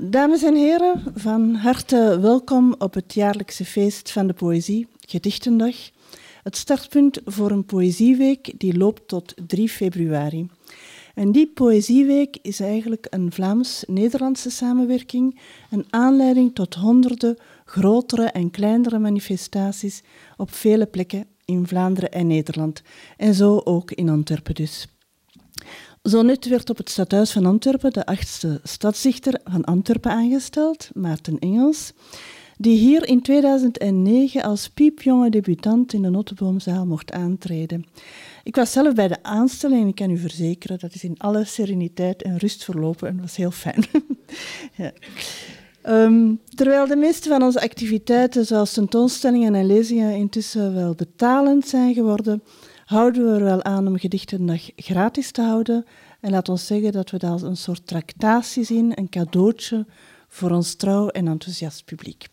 Dames en heren, van harte welkom op het jaarlijkse feest van de poëzie, Gedichtendag. Het startpunt voor een poëzieweek die loopt tot 3 februari. En die poëzieweek is eigenlijk een Vlaams-Nederlandse samenwerking, een aanleiding tot honderden grotere en kleinere manifestaties op vele plekken in Vlaanderen en Nederland. En zo ook in Antwerpen dus. Zo net werd op het stadhuis van Antwerpen de achtste stadsdichter van Antwerpen aangesteld, Maarten Engels, die hier in 2009 als piepjonge debutant in de Notteboomzaal mocht aantreden. Ik was zelf bij de aanstelling en ik kan u verzekeren, dat is in alle sereniteit en rust verlopen en dat was heel fijn. ja. Um, terwijl de meeste van onze activiteiten, zoals tentoonstellingen en lezingen, intussen wel betalend zijn geworden, houden we er wel aan om gedichtendag gratis te houden. En laat ons zeggen dat we dat als een soort tractatie zien, een cadeautje voor ons trouw en enthousiast publiek.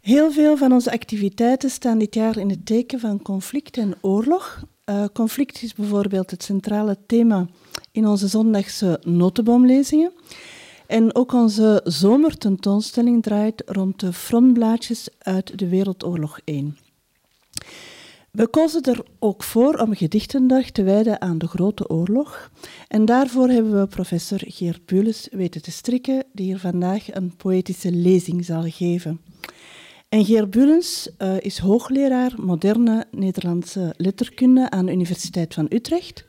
Heel veel van onze activiteiten staan dit jaar in het teken van conflict en oorlog. Uh, conflict is bijvoorbeeld het centrale thema in onze zondagse notenboomlezingen. En ook onze zomertentoonstelling draait rond de frontblaadjes uit de Wereldoorlog 1. We kozen er ook voor om gedichtendag te wijden aan de Grote Oorlog. En daarvoor hebben we professor Geert Bules weten te strikken, die hier vandaag een poëtische lezing zal geven. En Geert Bulens uh, is hoogleraar moderne Nederlandse letterkunde aan de Universiteit van Utrecht.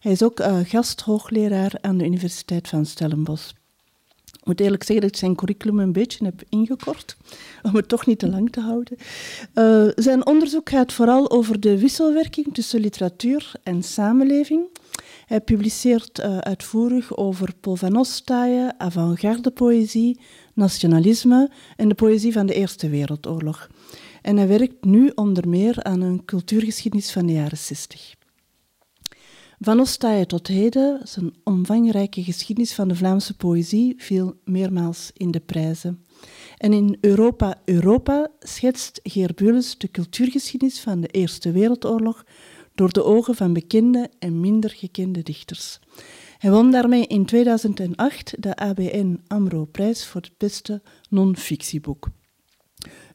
Hij is ook uh, gasthoogleraar aan de Universiteit van Stellenbosch. Ik moet eerlijk zeggen dat ik zijn curriculum een beetje heb ingekort, om het toch niet te lang te houden. Uh, zijn onderzoek gaat vooral over de wisselwerking tussen literatuur en samenleving. Hij publiceert uh, uitvoerig over Paul avant-garde poëzie, nationalisme en de poëzie van de Eerste Wereldoorlog. En hij werkt nu onder meer aan een cultuurgeschiedenis van de jaren 60. Van Ostaaien tot heden, zijn omvangrijke geschiedenis van de Vlaamse poëzie viel meermaals in de prijzen. En in Europa, Europa schetst Geer Bules de cultuurgeschiedenis van de Eerste Wereldoorlog door de ogen van bekende en minder gekende dichters. Hij won daarmee in 2008 de ABN AMRO-prijs voor het beste non-fictieboek.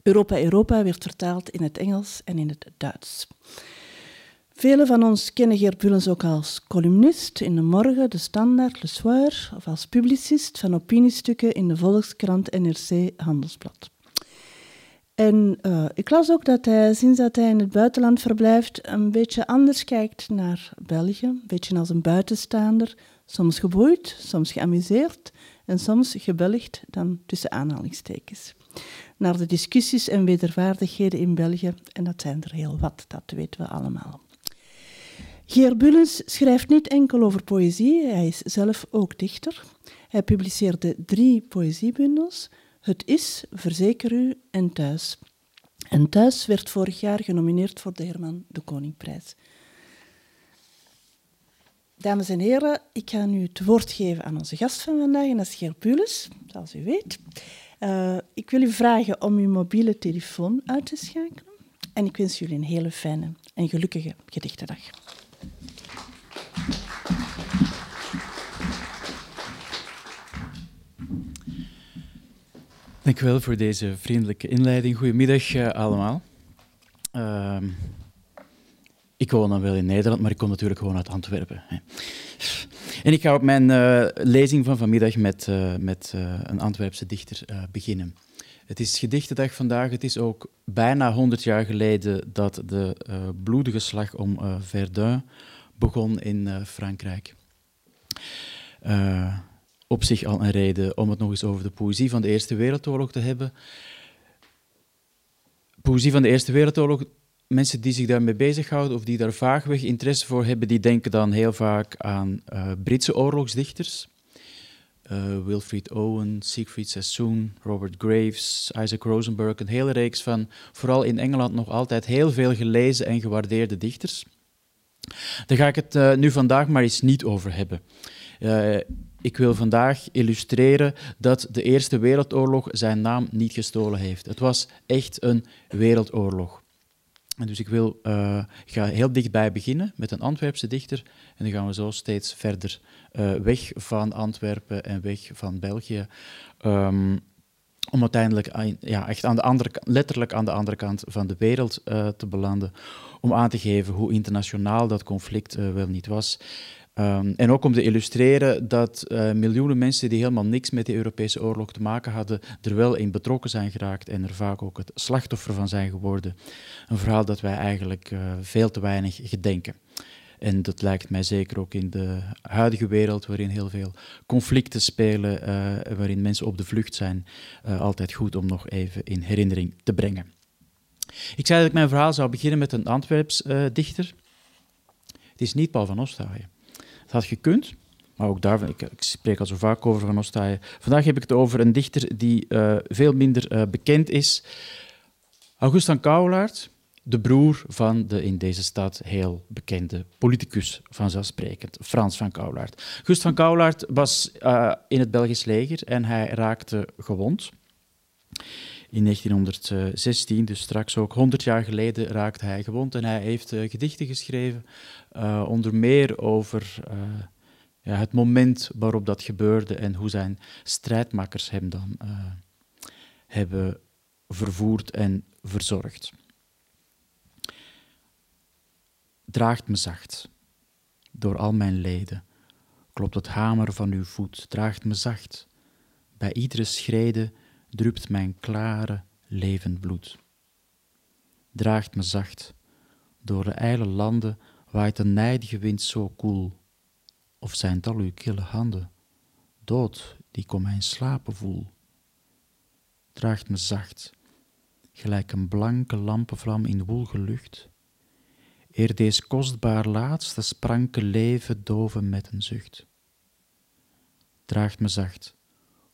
Europa Europa werd vertaald in het Engels en in het Duits. Velen van ons kennen Geert Bullens ook als columnist in de Morgen, De Standaard, Le Soir, of als publicist van opiniestukken in de Volkskrant, NRC, Handelsblad. En uh, ik las ook dat hij, sinds dat hij in het buitenland verblijft, een beetje anders kijkt naar België. Een beetje als een buitenstaander. Soms geboeid, soms geamuseerd en soms gebelligd dan tussen aanhalingstekens. Naar de discussies en wederwaardigheden in België, en dat zijn er heel wat, dat weten we allemaal. Geer Bullens schrijft niet enkel over poëzie, hij is zelf ook dichter. Hij publiceerde drie poëziebundels, Het is, Verzeker u en Thuis. En Thuis werd vorig jaar genomineerd voor de Herman de Koningprijs. Dames en heren, ik ga nu het woord geven aan onze gast van vandaag, dat is Geer Bullens, zoals u weet. Uh, ik wil u vragen om uw mobiele telefoon uit te schakelen. En ik wens jullie een hele fijne en gelukkige gedichtendag. Dank u wel voor deze vriendelijke inleiding. Goedemiddag uh, allemaal. Uh, ik woon dan wel in Nederland, maar ik kom natuurlijk gewoon uit Antwerpen. Hè. En ik ga op mijn uh, lezing van vanmiddag met, uh, met een Antwerpse dichter beginnen. Het is gedichtendag vandaag. Het is ook bijna 100 jaar geleden dat de bloedige slag om Verdun begon in Frankrijk op zich al een reden om het nog eens over de poëzie van de Eerste Wereldoorlog te hebben. Poëzie van de Eerste Wereldoorlog, mensen die zich daarmee bezighouden of die daar vaagweg interesse voor hebben, die denken dan heel vaak aan uh, Britse oorlogsdichters. Uh, Wilfrid Owen, Siegfried Sassoon, Robert Graves, Isaac Rosenberg, een hele reeks van vooral in Engeland nog altijd heel veel gelezen en gewaardeerde dichters. Daar ga ik het uh, nu vandaag maar eens niet over hebben. Uh, ik wil vandaag illustreren dat de Eerste Wereldoorlog zijn naam niet gestolen heeft. Het was echt een wereldoorlog. En dus ik wil, uh, ga heel dichtbij beginnen met een Antwerpse dichter. En dan gaan we zo steeds verder uh, weg van Antwerpen en weg van België. Um, om uiteindelijk ja, echt aan de andere, letterlijk aan de andere kant van de wereld uh, te belanden. Om aan te geven hoe internationaal dat conflict wel niet was. Um, en ook om te illustreren dat uh, miljoenen mensen die helemaal niks met de Europese oorlog te maken hadden, er wel in betrokken zijn geraakt en er vaak ook het slachtoffer van zijn geworden. Een verhaal dat wij eigenlijk uh, veel te weinig gedenken. En dat lijkt mij zeker ook in de huidige wereld, waarin heel veel conflicten spelen, uh, waarin mensen op de vlucht zijn, altijd goed om nog even in herinnering te brengen. Ik zei dat ik mijn verhaal zou beginnen met een Antwerps dichter. Het is niet Paul van Ostaaien. Het had gekund, maar ook daar, ik, ik spreek al zo vaak over Van Ostaaien. Vandaag heb ik het over een dichter die uh, veel minder uh, bekend is. Augustin Kouwelaert, de broer van de in deze stad heel bekende politicus, vanzelfsprekend, Frans van Kouwelaert. Gust van Kouwelaert was uh, in het Belgisch leger en hij raakte gewond. In 1916, dus straks ook 100 jaar geleden, raakte hij gewond en hij heeft gedichten geschreven, uh, onder meer over uh, ja, het moment waarop dat gebeurde en hoe zijn strijdmakkers hem dan hebben vervoerd en verzorgd. Draagt me zacht door al mijn leden, klopt het hamer van uw voet, draagt me zacht. Bij iedere schrede drupt mijn klare, levend bloed. Draagt me zacht, door de ijle landen waait de nijdige wind zo koel. Of zijn het al uw kille handen, dood die kom mijn slapen voel. Draagt me zacht, gelijk een blanke lampenvlam in woelge lucht, eer deze kostbaar laatste spranke leven doven met een zucht. Draagt me zacht,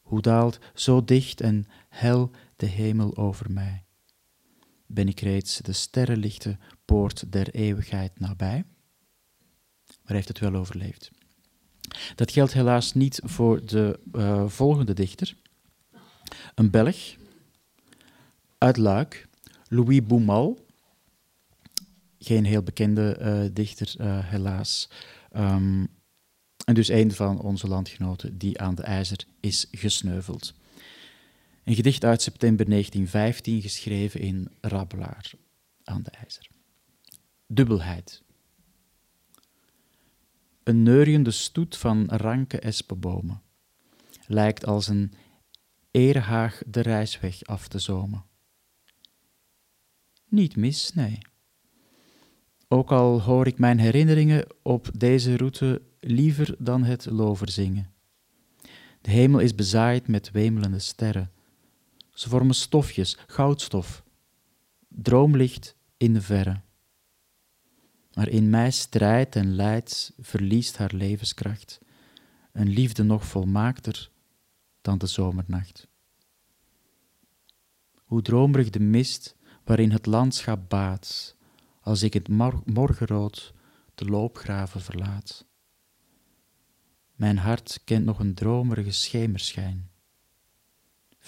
hoe daalt zo dicht en hel de hemel over mij? Ben ik reeds de sterrenlichte poort der eeuwigheid nabij? Maar heeft het wel overleefd. Dat geldt helaas niet voor de uh, volgende dichter. Een Belg uit Luik, Louis Boumal. Geen heel bekende uh, dichter, uh, helaas. Um, en dus een van onze landgenoten die aan de ijzer is gesneuveld. Een gedicht uit september 1915, geschreven in Rabbelaar aan de ijzer. Dubbelheid. Een neuriënde stoet van ranke espenbomen lijkt als een eerhaag de reisweg af te zomen. Niet mis, nee. Ook al hoor ik mijn herinneringen op deze route liever dan het loverzingen. De hemel is bezaaid met wemelende sterren. Ze vormen stofjes, goudstof, droomlicht in de verre. Maar in mij strijdt en lijdt, verliest haar levenskracht, een liefde nog volmaakter dan de zomernacht. Hoe dromerig de mist waarin het landschap baat, als ik het morgenrood de loopgraven verlaat. Mijn hart kent nog een dromerige schemerschijn.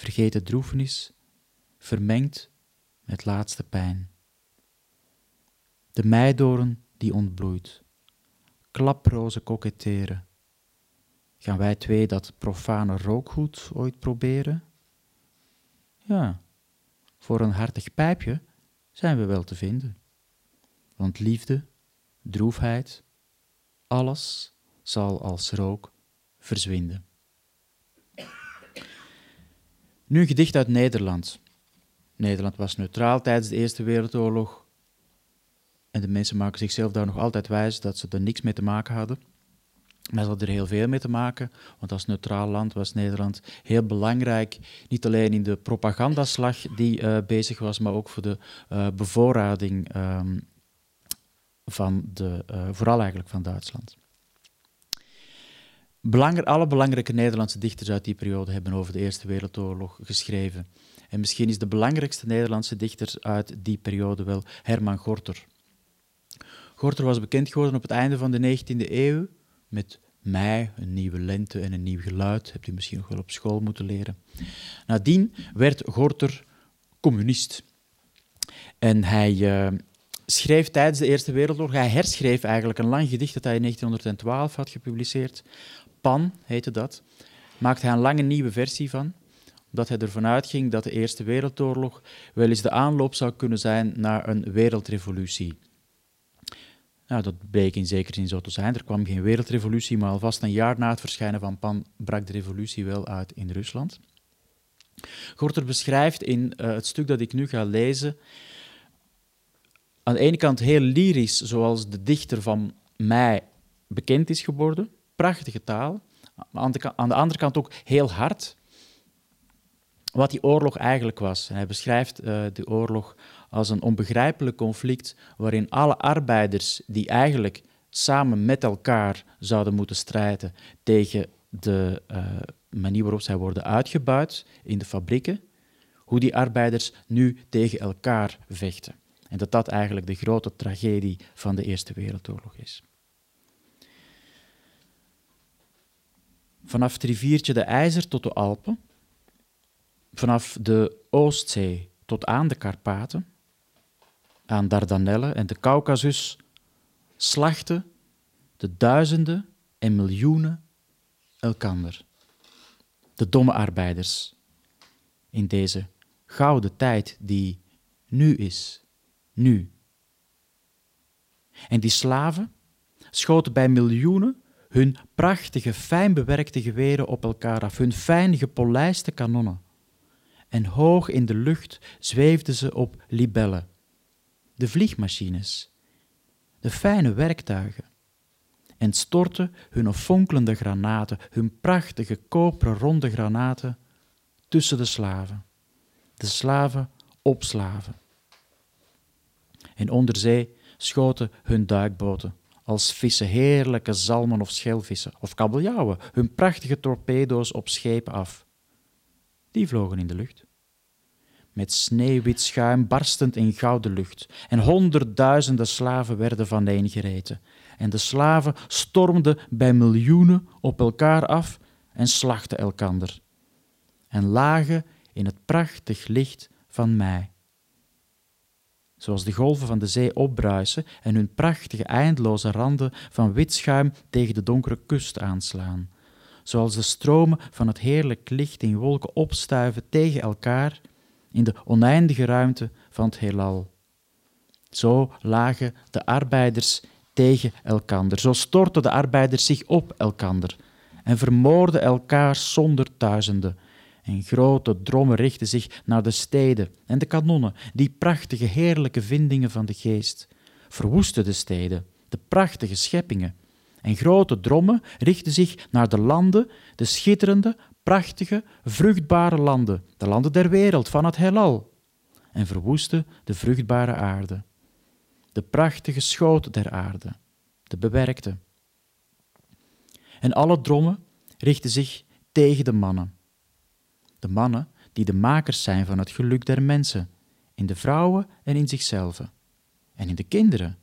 Vergeten droefenis, vermengd met laatste pijn. De meidoren die ontbloeit, klaprozen koketteren. Gaan wij twee dat profane rookgoed ooit proberen? Ja, voor een hartig pijpje zijn we wel te vinden. Want liefde, droefheid, alles zal als rook verzwinden. Nu een gedicht uit Nederland. Nederland was neutraal tijdens de Eerste Wereldoorlog. En de mensen maken zichzelf daar nog altijd wijs dat ze er niks mee te maken hadden. Maar ze hadden er heel veel mee te maken, want als neutraal land was Nederland heel belangrijk, niet alleen in de propagandaslag die uh, bezig was, maar ook voor de uh, bevoorrading um, van de, uh, vooral eigenlijk van Duitsland. Alle belangrijke Nederlandse dichters uit die periode hebben over de Eerste Wereldoorlog geschreven. En misschien is de belangrijkste Nederlandse dichter uit die periode wel Herman Gorter. Gorter was bekend geworden op het einde van de 19e eeuw met Mei, een nieuwe lente en een nieuw geluid. Hebt u misschien nog wel op school moeten leren. Nadien werd Gorter communist. En hij uh, schreef tijdens de Eerste Wereldoorlog, hij herschreef eigenlijk een lang gedicht dat hij in 1912 had gepubliceerd. Pan heette dat. Maakte hij een lange nieuwe versie van, omdat hij ervan uitging dat de Eerste Wereldoorlog wel eens de aanloop zou kunnen zijn naar een wereldrevolutie. Nou, dat bleek in zekere zin zo te zijn. Er kwam geen wereldrevolutie, maar alvast een jaar na het verschijnen van Pan brak de revolutie wel uit in Rusland. Gorter beschrijft in uh, het stuk dat ik nu ga lezen, aan de ene kant heel lyrisch, zoals de dichter van mij bekend is geworden, prachtige taal, aan de, aan de andere kant ook heel hard, wat die oorlog eigenlijk was. hij beschrijft uh, de oorlog als een onbegrijpelijk conflict waarin alle arbeiders die eigenlijk samen met elkaar zouden moeten strijden tegen de uh, manier waarop zij worden uitgebuit in de fabrieken, hoe die arbeiders nu tegen elkaar vechten. En dat dat eigenlijk de grote tragedie van de Eerste Wereldoorlog is. Vanaf het riviertje de IJzer tot de Alpen, vanaf de Oostzee tot aan de Karpaten, aan Dardanellen en de Caucasus, slachten de duizenden en miljoenen elkander. De domme arbeiders in deze gouden tijd die nu is nu. En die slaven schoten bij miljoenen hun prachtige, fijn bewerkte geweren op elkaar af, hun fijn gepolijste kanonnen. En hoog in de lucht zweefden ze op libellen, de vliegmachines, de fijne werktuigen, en stortten hun fonkelende granaten, hun prachtige koperen ronde granaten, tussen de slaven. De slaven op slaven en onder zee schoten hun duikboten als vissen, heerlijke zalmen of schelvissen of kabeljauwen, hun prachtige torpedo's op schepen af. Die vlogen in de lucht. Met sneeuwwit schuim barstend in gouden lucht, en honderdduizenden slaven werden vaneengereten. En de slaven stormden bij miljoenen op elkaar af en slachten elkander. En lagen in het prachtig licht van mei zoals de golven van de zee opbruisen en hun prachtige eindeloze randen van wit schuim tegen de donkere kust aanslaan, zoals de stromen van het heerlijk licht in wolken opstuiven tegen elkaar in de oneindige ruimte van het heelal. Zo lagen de arbeiders tegen elkander, zo stortten de arbeiders zich op elkander en vermoorden elkaar zonder duizenden en grote drommen richten zich naar de steden en de kanonnen, die prachtige, heerlijke vindingen van de geest. Verwoesten de steden, de prachtige scheppingen. En grote drommen richten zich naar de landen, de schitterende, prachtige, vruchtbare landen, de landen der wereld, van het heelal. En verwoesten de vruchtbare aarde, de prachtige schoot der aarde, de bewerkte. En alle drommen richten zich tegen de mannen de mannen die de makers zijn van het geluk der mensen, in de vrouwen en in zichzelf, en in de kinderen.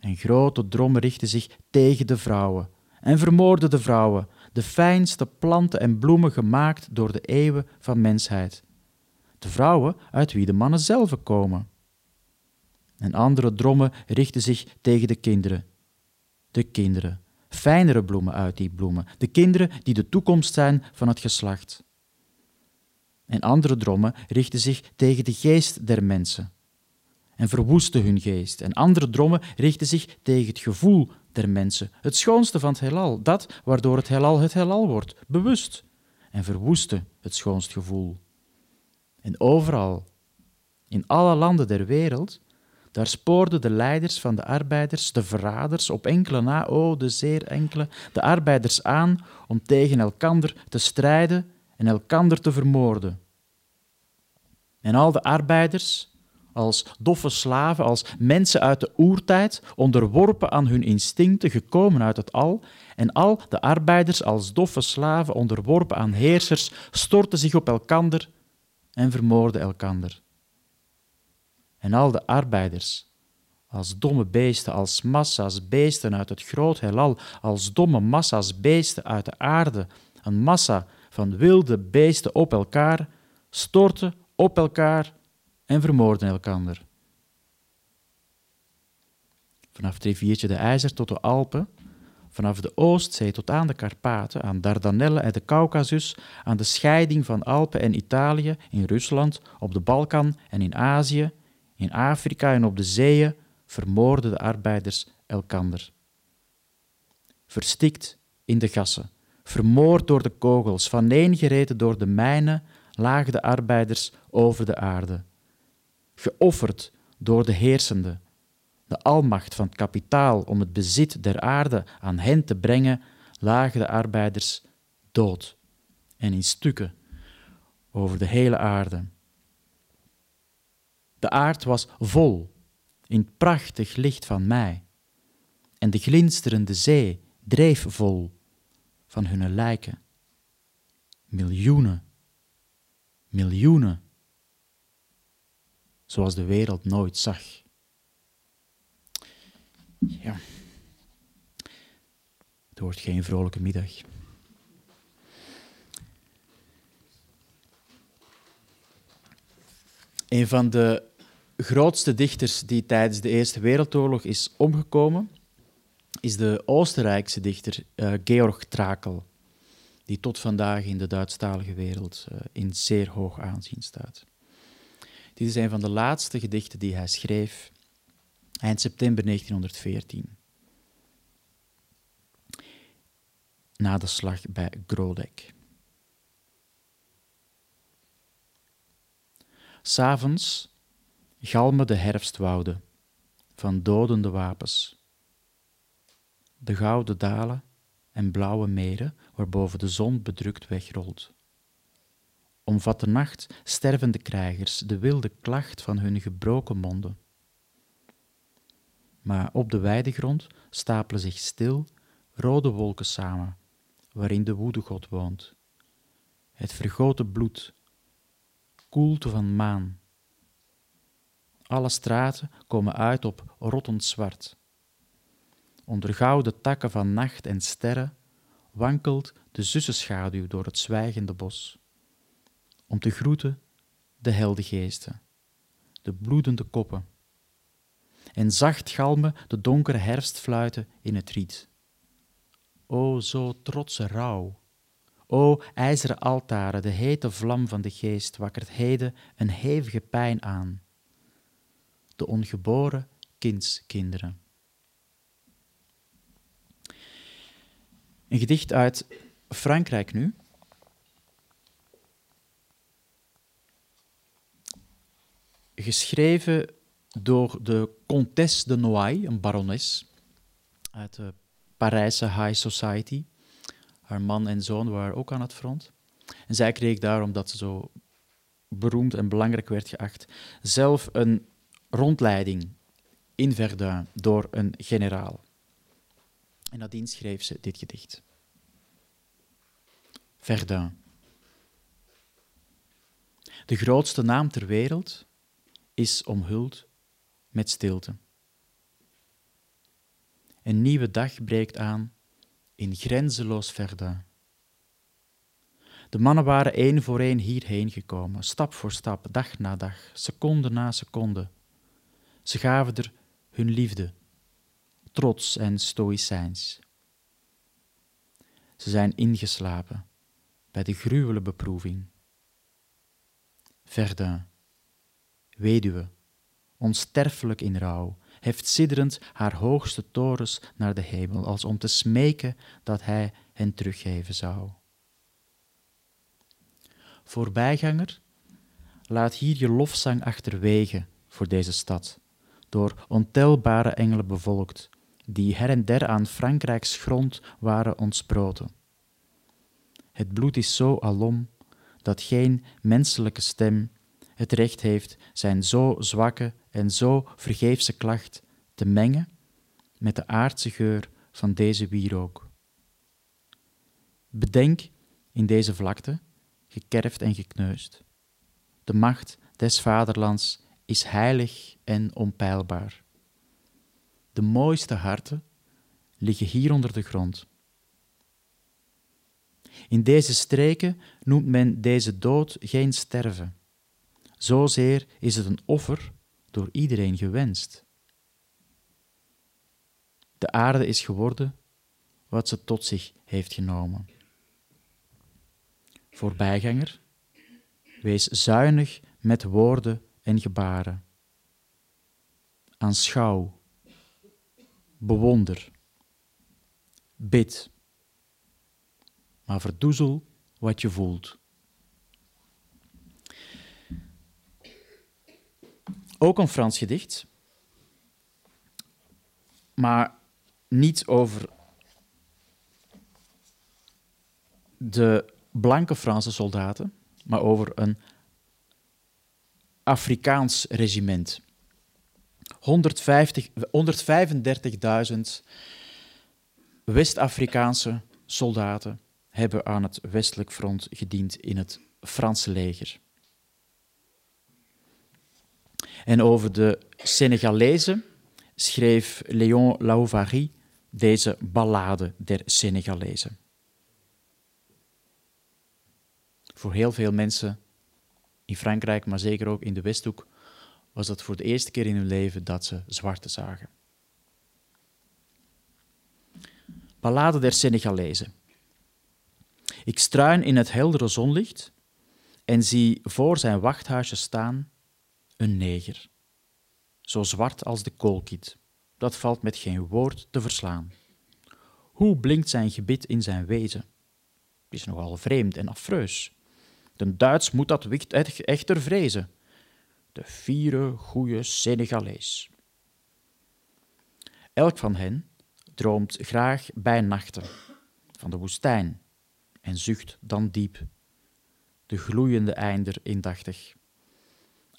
En grote drommen richten zich tegen de vrouwen en vermoorden de vrouwen, de fijnste planten en bloemen gemaakt door de eeuwen van mensheid. De vrouwen uit wie de mannen zelf komen. En andere drommen richten zich tegen de kinderen. De kinderen, fijnere bloemen uit die bloemen, de kinderen die de toekomst zijn van het geslacht. En andere drommen richten zich tegen de geest der mensen en verwoesten hun geest. En andere drommen richten zich tegen het gevoel der mensen, het schoonste van het heelal, dat waardoor het heelal het heelal wordt, bewust, en verwoesten het schoonst gevoel. En overal, in alle landen der wereld, daar spoorden de leiders van de arbeiders, de verraders, op enkele na, o de zeer enkele, de arbeiders aan om tegen elkander te strijden en elkander te vermoorden. En al de arbeiders, als doffe slaven, als mensen uit de oertijd, onderworpen aan hun instincten, gekomen uit het al, en al de arbeiders als doffe slaven, onderworpen aan heersers, stortten zich op elkander en vermoorden elkander. En al de arbeiders, als domme beesten, als massa's beesten uit het groot heelal, als domme massa's beesten uit de aarde, een massa van wilde beesten op elkaar, storten op elkaar en vermoorden elkander. vanaf het riviertje de IJzer tot de Alpen, vanaf de Oostzee tot aan de Karpaten, aan Dardanellen en de Caucasus, aan de scheiding van Alpen en Italië, in Rusland, op de Balkan en in Azië, in Afrika en op de zeeën, vermoorden de arbeiders elkander. Verstikt in de gassen, vermoord door de kogels, vaneengereden door de mijnen, lagen de arbeiders over de aarde. Geofferd door de heersende, de almacht van het kapitaal om het bezit der aarde aan hen te brengen, lagen de arbeiders dood en in stukken over de hele aarde. De aard was vol in prachtig licht van mij, en de glinsterende zee dreef vol van hun lijken. Miljoenen, miljoenen, zoals de wereld nooit zag. Ja, het wordt geen vrolijke middag. Een van de grootste dichters die tijdens de Eerste Wereldoorlog is omgekomen, is de Oostenrijkse dichter uh, Georg Trakel, die tot vandaag in de Duitsstalige wereld uh, in zeer hoog aanzien staat. Dit is een van de laatste gedichten die hij schreef eind september 1914, na de slag bij Grodek. S'avonds galmen de herfstwouden van dodende wapens. De gouden dalen en blauwe meren waarboven de zon bedrukt wegrolt. Omvat de nacht stervende krijgers de wilde klacht van hun gebroken monden. Maar op de weidegrond stapelen zich stil rode wolken samen, waarin de woedegod woont. Het vergoten bloed, koelte van maan, alle straten komen uit op rottend zwart. Onder gouden takken van nacht en sterren wankelt de zussenschaduw door het zwijgende bos. Om te groeten de heldengeesten, de bloedende koppen. En zacht galmen de donkere herfstfluiten in het riet. O, zo trotse rouw! O, ijzeren altaren, de hete vlam van de geest wakkert heden een hevige pijn aan de ongeboren kindskinderen. Een gedicht uit Frankrijk nu. Geschreven door de Comtesse de Noailles, een barones uit de Parijse High Society. Haar man en zoon waren ook aan het front. En zij kreeg daarom dat ze zo beroemd en belangrijk werd geacht, zelf een rondleiding in Verdun door een generaal. En nadien schreef ze dit gedicht. Verdun. De grootste naam ter wereld is omhuld met stilte. Een nieuwe dag breekt aan in grenzeloos Verdun. De mannen waren één voor één hierheen gekomen, stap voor stap, dag na dag, seconde na seconde, ze gaven er hun liefde, trots en stoïcijns. Ze zijn ingeslapen bij de gruwele beproeving. Verdun, weduwe, onsterfelijk in rouw, heft sidderend haar hoogste torens naar de hemel, als om te smeken dat hij hen teruggeven zou. Voorbijganger, laat hier je lofzang achterwege voor deze stad door ontelbare engelen bevolkt, die her en der aan Frankrijks grond waren ontsproten. Het bloed is zo alom dat geen menselijke stem het recht heeft zijn zo zwakke en zo vergeefse klacht te mengen met de aardse geur van deze wierook. Bedenk in deze vlakte, gekerfd en gekneusd, de macht des vaderlands is heilig en onpeilbaar. De mooiste harten liggen hier onder de grond. In deze streken noemt men deze dood geen sterven. Zozeer is het een offer door iedereen gewenst. De aarde is geworden wat ze tot zich heeft genomen. Voorbijganger, wees zuinig met woorden en gebaren. Aanschouw, bewonder, bid, maar verdoezel wat je voelt. Ook een Frans gedicht, maar niet over de blanke Franse soldaten, maar over een Afrikaans regiment. 135.000 West-Afrikaanse soldaten hebben aan het westelijk front gediend in het Franse leger. En over de Senegalezen schreef Léon Lauvary deze ballade der Senegalezen. Voor heel veel mensen in Frankrijk, maar zeker ook in de Westhoek, was dat voor de eerste keer in hun leven dat ze zwarte zagen. Ballade der Senegalezen. Ik struin in het heldere zonlicht en zie voor zijn wachthuisje staan een neger, zo zwart als de koolkiet. Dat valt met geen woord te verslaan. Hoe blinkt zijn gebit in zijn wezen? Het is nogal vreemd en affreus. De Duits moet dat wicht echter vrezen. De vierde goede Senegalees. Elk van hen droomt graag bij nachten van de woestijn en zucht dan diep. De gloeiende einder indachtig.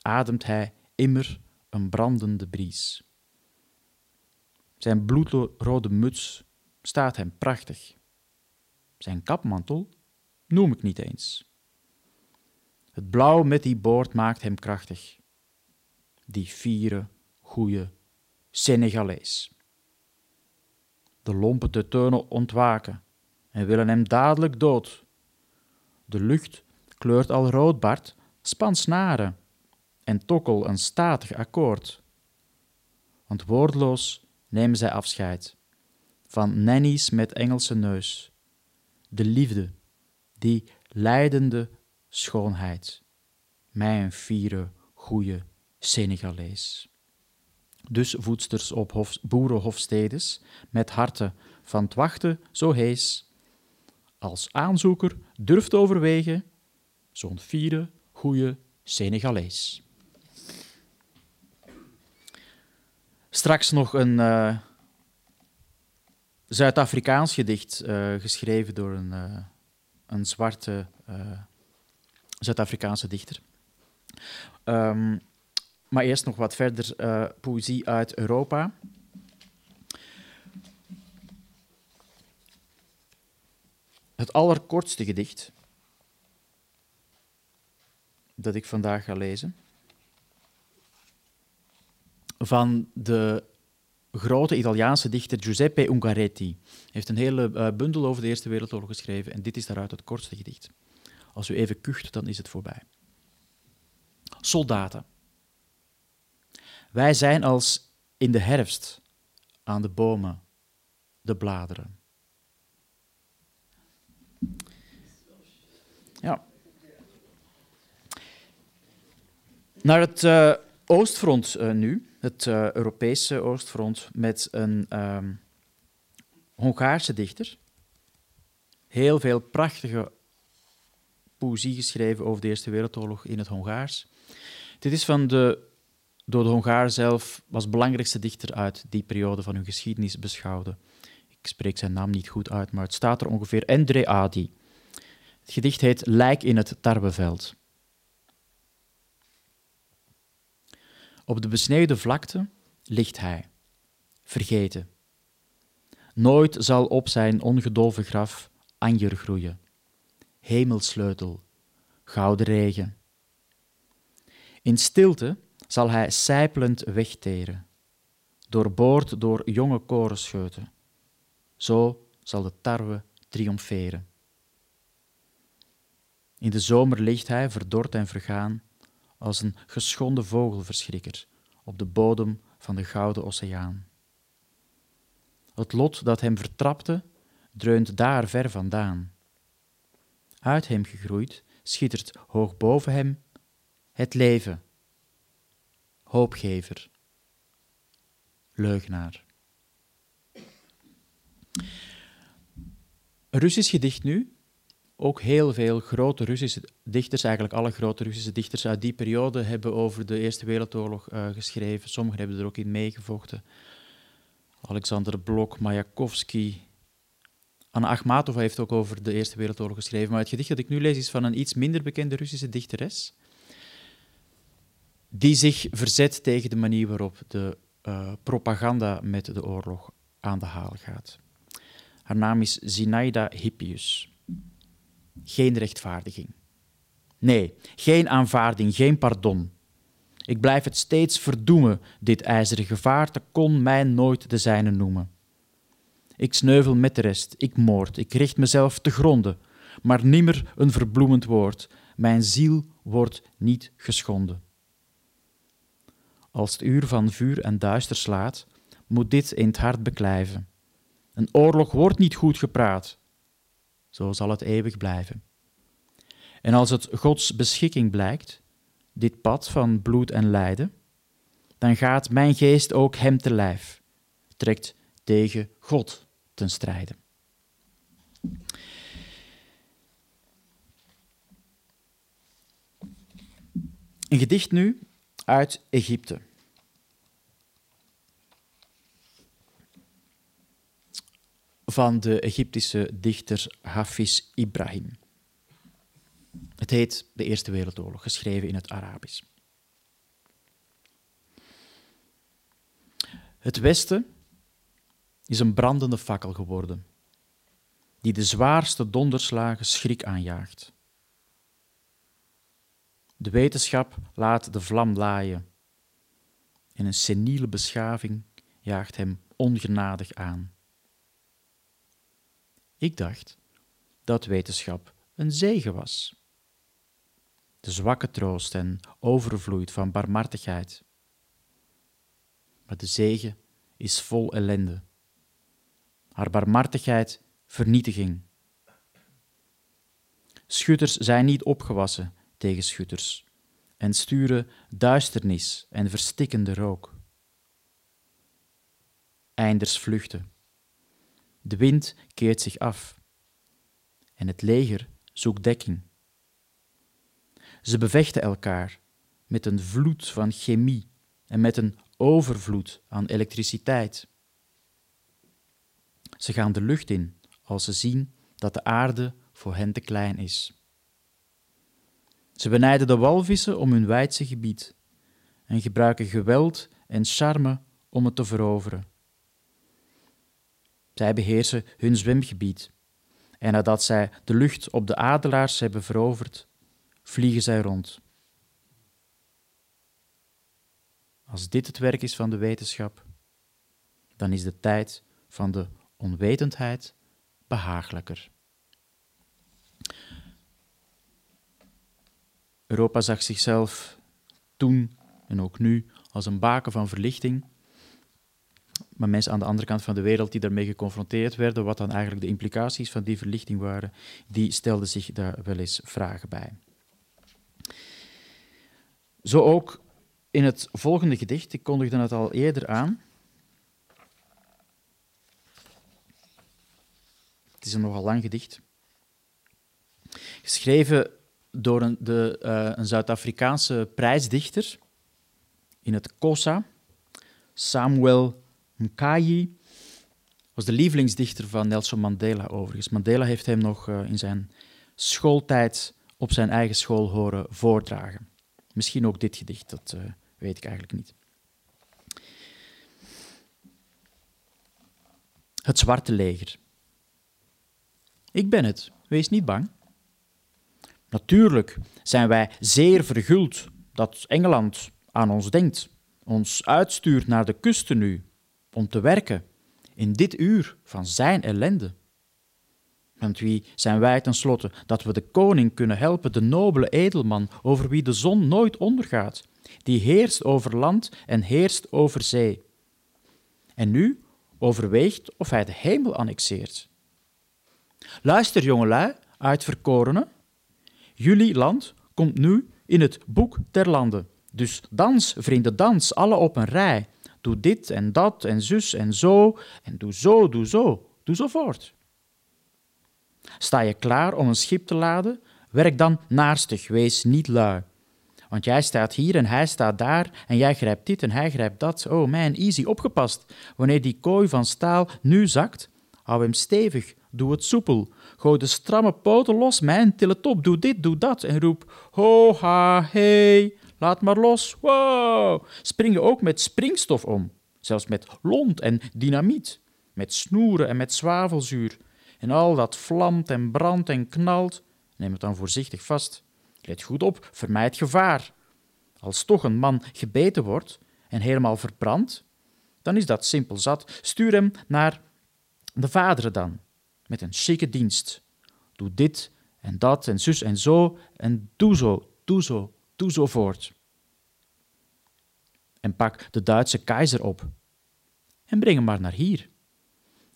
Ademt hij immer een brandende bries. Zijn bloedrode muts staat hem prachtig. Zijn kapmantel noem ik niet eens. Het blauw met die boord maakt hem krachtig. Die fiere, goeie Senegalees. De lompe teunen ontwaken en willen hem dadelijk dood. De lucht kleurt al roodbart, span snaren en tokkel een statig akkoord. Want woordloos nemen zij afscheid van nannies met Engelse neus. De liefde, die leidende schoonheid. Mijn vieren goede Senegalees. Dus voedsters op hof, boerenhofstedes, met harten van het wachten zo hees, als aanzoeker durft overwegen zo'n vieren goede Senegalees. Straks nog een uh, Zuid-Afrikaans gedicht, uh, geschreven door een, uh, een zwarte Zuid-Afrikaanse dichter. Um, maar eerst nog wat verder poëzie uit Europa. Het allerkortste gedicht dat ik vandaag ga lezen van de grote Italiaanse dichter Giuseppe Ungaretti. Hij heeft een hele uh, bundel over de Eerste Wereldoorlog geschreven en dit is daaruit het kortste gedicht. Als u even kucht, dan is het voorbij. Soldaten. Wij zijn als in de herfst aan de bomen, de bladeren. Ja. Naar het uh, oostfront uh, nu het uh, Europese Oostfront met een um, Hongaarse dichter. Heel veel prachtige poëzie geschreven over de Eerste Wereldoorlog in het Hongaars. Dit is van de, door de Hongaar zelf als belangrijkste dichter uit die periode van hun geschiedenis beschouwde. Ik spreek zijn naam niet goed uit, maar het staat er ongeveer. Endre Adi. Het gedicht heet Lijk in het tarweveld. Op de besneeuwde vlakte ligt hij, vergeten. Nooit zal op zijn ongedolven graf anjer groeien, hemelsleutel, gouden regen. In stilte zal hij sijpelend wegteren, doorboord door jonge korenscheuten. Zo zal de tarwe triomferen. In de zomer ligt hij, verdord en vergaan, als een geschonden vogelverschrikker op de bodem van de Gouden Oceaan. Het lot dat hem vertrapte, dreunt daar ver vandaan. Uit hem gegroeid, schittert hoog boven hem het leven. Hoopgever. Leugenaar. Russisch gedicht nu. Ook heel veel grote Russische dichters, eigenlijk alle grote Russische dichters uit die periode, hebben over de Eerste Wereldoorlog uh, geschreven. Sommigen hebben er ook in meegevochten. Alexander Blok, Mayakovsky. Anna Akhmatova heeft ook over de Eerste Wereldoorlog geschreven. Maar het gedicht dat ik nu lees is van een iets minder bekende Russische dichteres. Die zich verzet tegen de manier waarop de uh, propaganda met de oorlog aan de haal gaat. Haar naam is Zinaida Hippius. Geen rechtvaardiging. Nee, geen aanvaarding, geen pardon. Ik blijf het steeds verdoemen, dit ijzeren gevaarte kon mij nooit de zijne noemen. Ik sneuvel met de rest, ik moord, ik richt mezelf te gronden, maar nimmer een verbloemend woord, mijn ziel wordt niet geschonden. Als het uur van vuur en duister slaat, moet dit in het hart beklijven. Een oorlog wordt niet goed gepraat, zo zal het eeuwig blijven. En als het Gods beschikking blijkt, dit pad van bloed en lijden, dan gaat mijn geest ook hem te lijf, trekt tegen God ten strijde. Een gedicht nu uit Egypte. Van de Egyptische dichter Hafiz Ibrahim. Het heet De Eerste Wereldoorlog, geschreven in het Arabisch. Het Westen is een brandende fakkel geworden, die de zwaarste donderslagen schrik aanjaagt. De wetenschap laat de vlam laaien en een seniele beschaving jaagt hem ongenadig aan. Ik dacht dat wetenschap een zegen was de zwakke troost en overvloeit van barmhartigheid. Maar de zegen is vol ellende. Haar barmhartigheid vernietiging. Schutters zijn niet opgewassen tegen schutters en sturen duisternis en verstikkende rook. Einders vluchten. De wind keert zich af en het leger zoekt dekking. Ze bevechten elkaar met een vloed van chemie en met een overvloed aan elektriciteit. Ze gaan de lucht in als ze zien dat de aarde voor hen te klein is. Ze benijden de walvissen om hun wijdse gebied en gebruiken geweld en charme om het te veroveren. Zij beheersen hun zwemgebied en nadat zij de lucht op de adelaars hebben veroverd, vliegen zij rond. Als dit het werk is van de wetenschap, dan is de tijd van de onwetendheid behagelijker. Europa zag zichzelf toen en ook nu als een baken van verlichting. Maar mensen aan de andere kant van de wereld die daarmee geconfronteerd werden, wat dan eigenlijk de implicaties van die verlichting waren, die stelden zich daar wel eens vragen bij. Zo ook in het volgende gedicht, ik kondigde het al eerder aan. Het is een nogal lang gedicht. Geschreven door een, de, uh, een Zuid-Afrikaanse prijsdichter in het Kosa, Samuel Mkayi. Was de lievelingsdichter van Nelson Mandela overigens. Mandela heeft hem nog uh, in zijn schooltijd op zijn eigen school horen voordragen. Misschien ook dit gedicht, dat uh, weet ik eigenlijk niet. Het Zwarte Leger. Ik ben het, wees niet bang. Natuurlijk zijn wij zeer verguld dat Engeland aan ons denkt, ons uitstuurt naar de kusten nu, om te werken in dit uur van zijn ellende. Want wie zijn wij tenslotte dat we de koning kunnen helpen, de nobele edelman over wie de zon nooit ondergaat, die heerst over land en heerst over zee. En nu, overweegt of hij de hemel annexeert. Luister, jongelui, uitverkorenen. Jullie land komt nu in het boek der landen. Dus dans, vrienden, dans, alle op een rij. Doe dit en dat en zus en zo en doe zo, doe zo, doe zo voort. Sta je klaar om een schip te laden? Werk dan naarstig, wees niet lui. Want jij staat hier en hij staat daar en jij grijpt dit en hij grijpt dat. Oh man, easy, opgepast. Wanneer die kooi van staal nu zakt, hou hem stevig, doe het soepel. Gooi de stramme poten los, mijn, til het op, doe dit, doe dat en roep ho, ha, hey, laat maar los, wow. Spring je ook met springstof om, zelfs met lont en dynamiet, met snoeren en met zwavelzuur. En al dat vlamt en brandt en knalt, neem het dan voorzichtig vast. Let goed op, vermijd gevaar. Als toch een man gebeten wordt en helemaal verbrandt, dan is dat simpel zat. Stuur hem naar de vaderen dan, met een chique dienst. Doe dit en dat en zus en zo en doe zo, doe zo, doe zo voort. En pak de Duitse keizer op en breng hem maar naar hier.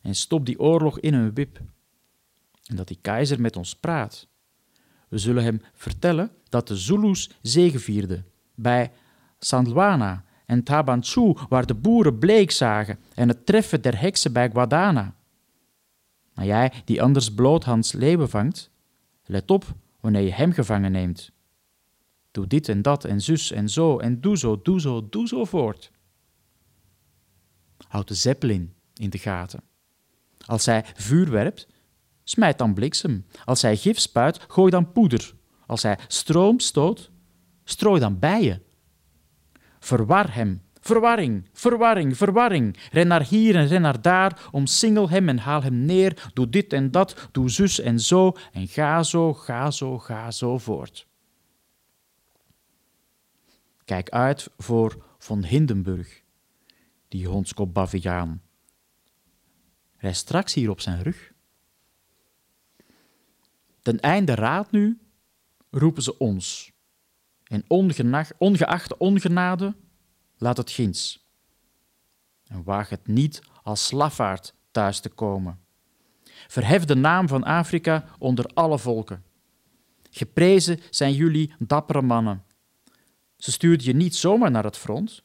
En stop die oorlog in een wip. En dat die keizer met ons praat. We zullen hem vertellen dat de Zulus zegevierden bij Sandwana en Tabanchu, waar de boeren bleek zagen, en het treffen der heksen bij Guadana. Maar jij, die anders bloothands leeuwen vangt, let op wanneer je hem gevangen neemt. Doe dit en dat en zus en zo en doe zo, doe zo, doe zo voort. Houd de zeppelin in de gaten. Als hij vuur werpt, smijt dan bliksem. Als hij gif spuit, gooi dan poeder. Als hij stroom stoot, strooi dan bijen. Verwar hem. Verwarring, verwarring, verwarring. Ren naar hier en ren naar daar, omsingel hem en haal hem neer. Doe dit en dat, doe zus en zo, en ga zo, ga zo, ga zo voort. Kijk uit voor von Hindenburg, die hondskop baviaan. Rij straks hier op zijn rug. Ten einde raad nu roepen ze ons. En ongeacht de ongenade, laat het ginds. En waag het niet als slafaard thuis te komen. Verhef de naam van Afrika onder alle volken. Geprezen zijn jullie dappere mannen. Ze stuurden je niet zomaar naar het front.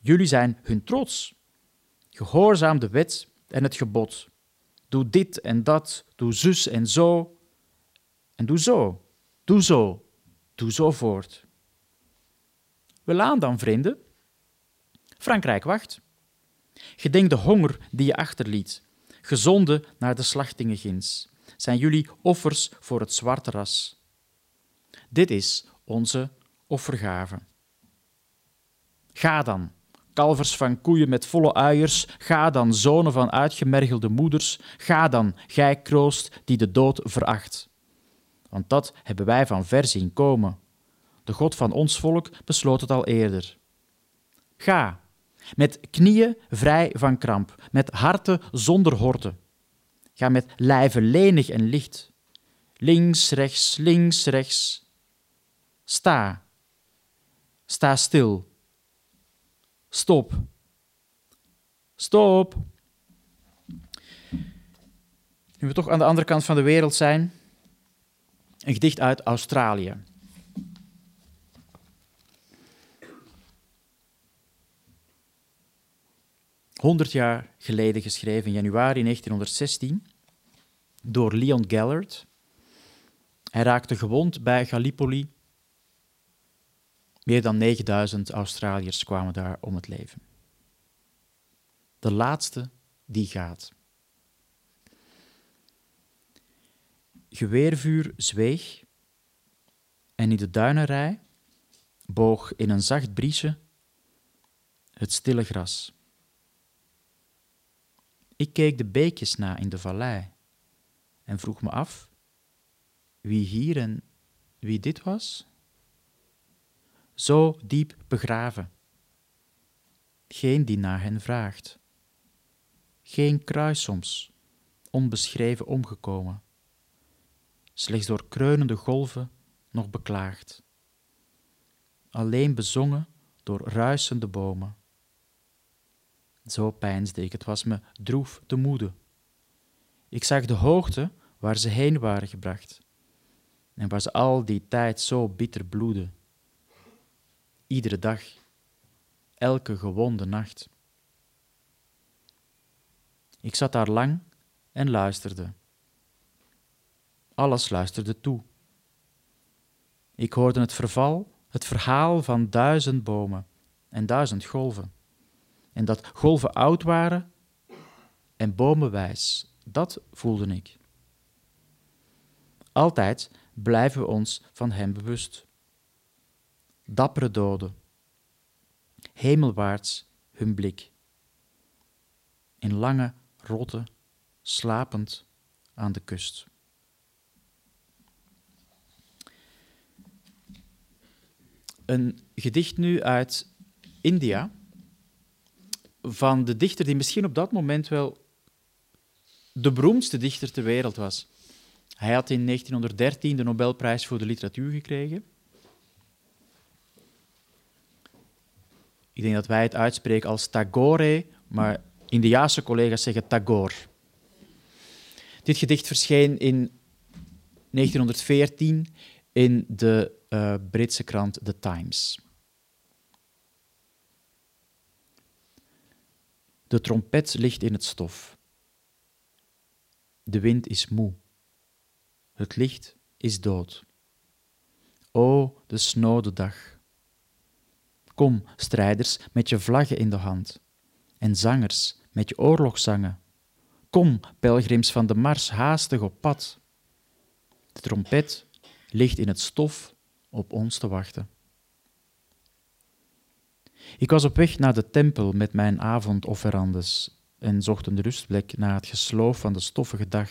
Jullie zijn hun trots. Gehoorzaam de wet en het gebod. Doe dit en dat, doe zus en zo. En doe zo, doe zo, doe zo voort. Welaan dan, vrienden. Frankrijk wacht. Gedenk de honger die je achterliet, gezonde naar de slachtingen ginds. Zijn jullie offers voor het zwarte ras? Dit is onze offergave. Ga dan, kalvers van koeien met volle uiers, ga dan, zonen van uitgemergelde moeders, ga dan, gij kroost die de dood veracht. Want dat hebben wij van ver zien komen. De God van ons volk besloot het al eerder. Ga, met knieën vrij van kramp, met harten zonder horten. Ga met lijven lenig en licht. Links, rechts, links, rechts. Sta. Sta stil. Stop. Stop. Nu we toch aan de andere kant van de wereld zijn, een gedicht uit Australië. Honderd jaar geleden geschreven, in januari 1916, door Leon Gellert. Hij raakte gewond bij Gallipoli. Meer dan 9000 Australiërs kwamen daar om het leven. De laatste die gaat. Geweervuur zweeg en in de duinenrij boog in een zacht briesje het stille gras. Ik keek de beekjes na in de vallei en vroeg me af wie hier en wie dit was. Zo diep begraven. Geen die naar hen vraagt. Geen kruis soms, onbeschreven omgekomen. Slechts door kreunende golven nog beklaagd. Alleen bezongen door ruisende bomen Zo peinsde ik, het was me droef te moede. Ik zag de hoogte waar ze heen waren gebracht en waar ze al die tijd zo bitter bloedden. Iedere dag, elke gewonde nacht. Ik zat daar lang en luisterde. Alles luisterde toe. Ik hoorde het verval, het verhaal van duizend bomen en duizend golven. En dat golven oud waren en bomen wijs, dat voelde ik. Altijd blijven we ons van Hem bewust. Dappere doden, hemelwaarts hun blik. In lange rotte, slapend aan de kust. Een gedicht nu uit India van de dichter die misschien op dat moment wel de beroemdste dichter ter wereld was. Hij had in 1913 de Nobelprijs voor de literatuur gekregen. Ik denk dat wij het uitspreken als Tagore, maar Indiaanse collega's zeggen Tagore. Dit gedicht verscheen in 1914 in de uh, Britse krant The Times. De trompet ligt in het stof. De wind is moe. Het licht is dood. O, de snode dag. Kom, strijders, met je vlaggen in de hand, en zangers met je oorlogszangen. Kom, pelgrims van de mars, haastig op pad. De trompet ligt in het stof op ons te wachten. Ik was op weg naar de tempel met mijn avondofferandes en zocht een rustplek na het gesloof van de stoffige dag,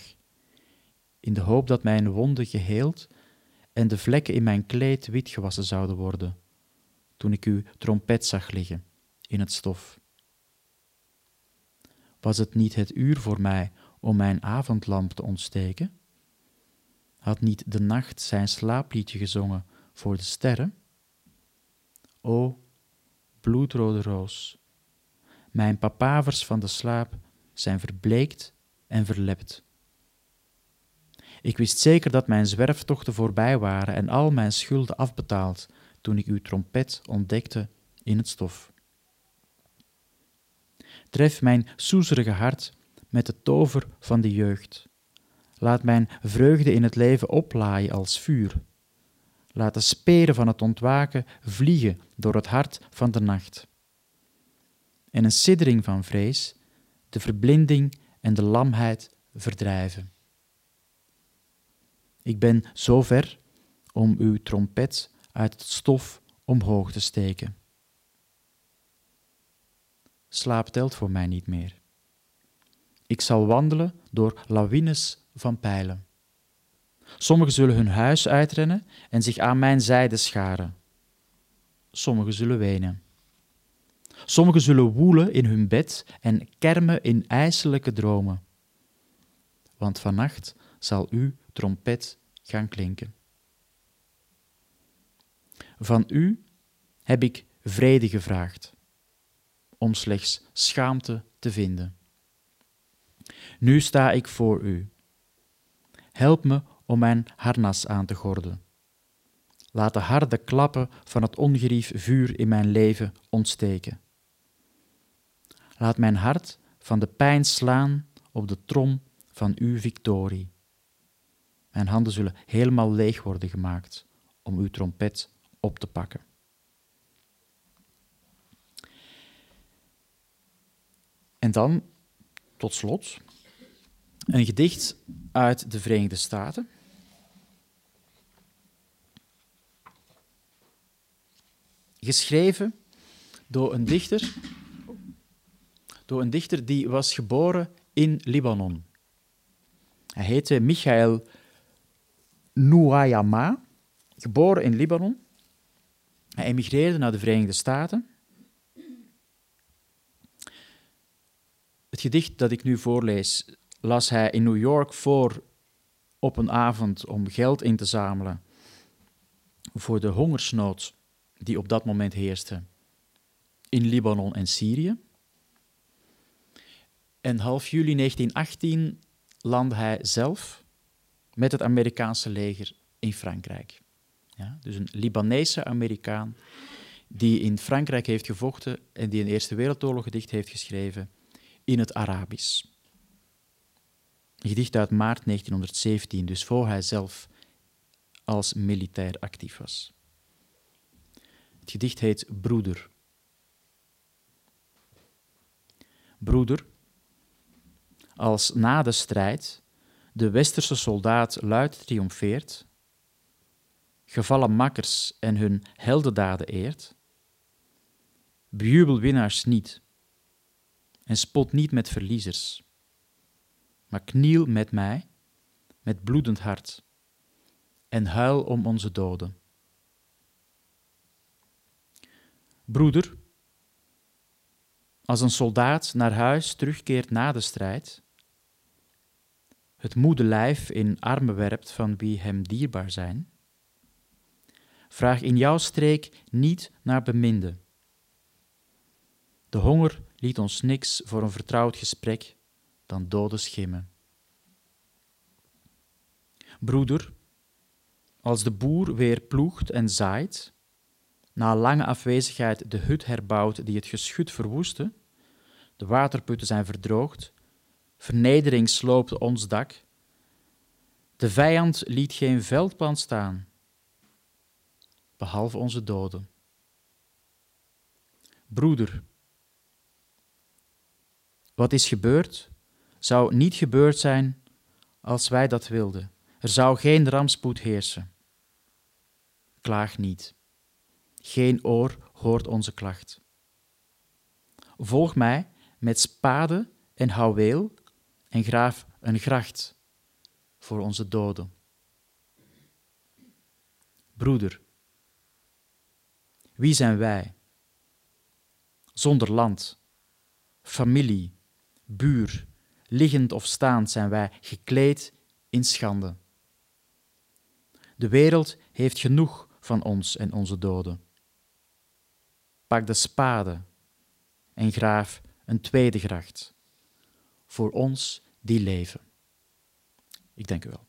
in de hoop dat mijn wonden geheeld en de vlekken in mijn kleed wit gewassen zouden worden, toen ik uw trompet zag liggen in het stof. Was het niet het uur voor mij om mijn avondlamp te ontsteken? Had niet de nacht zijn slaapliedje gezongen voor de sterren? O, bloedrode roos, mijn papavers van de slaap zijn verbleekt en verlept. Ik wist zeker dat mijn zwerftochten voorbij waren en al mijn schulden afbetaald toen ik uw trompet ontdekte in het stof. Tref mijn soezerige hart met de tover van de jeugd. Laat mijn vreugde in het leven oplaaien als vuur. Laat de speren van het ontwaken vliegen door het hart van de nacht. En een siddering van vrees, de verblinding en de lamheid verdrijven. Ik ben zo ver om uw trompet uit het stof omhoog te steken. Slaap telt voor mij niet meer. Ik zal wandelen door lawines van pijlen. Sommigen zullen hun huis uitrennen en zich aan mijn zijde scharen. Sommigen zullen wenen. Sommigen zullen woelen in hun bed en kermen in ijselijke dromen. Want vannacht zal uw trompet gaan klinken. Van u heb ik vrede gevraagd, om slechts schaamte te vinden. Nu sta ik voor u. Help me om mijn harnas aan te gorden. Laat de harde klappen van het ongerief vuur in mijn leven ontsteken. Laat mijn hart van de pijn slaan op de trom van uw victorie. Mijn handen zullen helemaal leeg worden gemaakt om uw trompet op te pakken. En dan, tot slot, een gedicht uit de Verenigde Staten. Geschreven door een dichter, door een dichter die was geboren in Libanon. Hij heette Michael Nouayama, geboren in Libanon. Hij emigreerde naar de Verenigde Staten. Het gedicht dat ik nu voorlees las hij in New York voor op een avond om geld in te zamelen voor de hongersnood die op dat moment heerste in Libanon en Syrië. En half juli 1918 landde hij zelf met het Amerikaanse leger in Frankrijk. Ja, dus een Libanese Amerikaan die in Frankrijk heeft gevochten en die een Eerste Wereldoorlog gedicht heeft geschreven in het Arabisch. Een gedicht uit maart 1917, dus voor hij zelf als militair actief was. Het gedicht heet Broeder. Broeder, als na de strijd de westerse soldaat luid triomfeert, gevallen makkers en hun heldendaden eert, bejubel winnaars niet en spot niet met verliezers, maar kniel met mij, met bloedend hart, en huil om onze doden. Broeder, als een soldaat naar huis terugkeert na de strijd, het moede lijf in armen werpt van wie hem dierbaar zijn, vraag in jouw streek niet naar beminde. De honger liet ons niks voor een vertrouwd gesprek dan dode schimmen. Broeder, als de boer weer ploegt en zaait, na lange afwezigheid de hut herbouwt die het geschut verwoestte, de waterputten zijn verdroogd, vernedering sloopt ons dak, de vijand liet geen veldplan staan, behalve onze doden. Broeder, wat is gebeurd, zou niet gebeurd zijn als wij dat wilden. Er zou geen rampspoed heersen. Klaag niet. Geen oor hoort onze klacht. Volg mij met spade en houweel en graaf een gracht voor onze doden. Broeder, wie zijn wij? Zonder land, familie, buur, liggend of staand zijn wij gekleed in schande. De wereld heeft genoeg van ons en onze doden. Pak de spade en graaf een tweede gracht voor ons die leven. Ik dank u wel.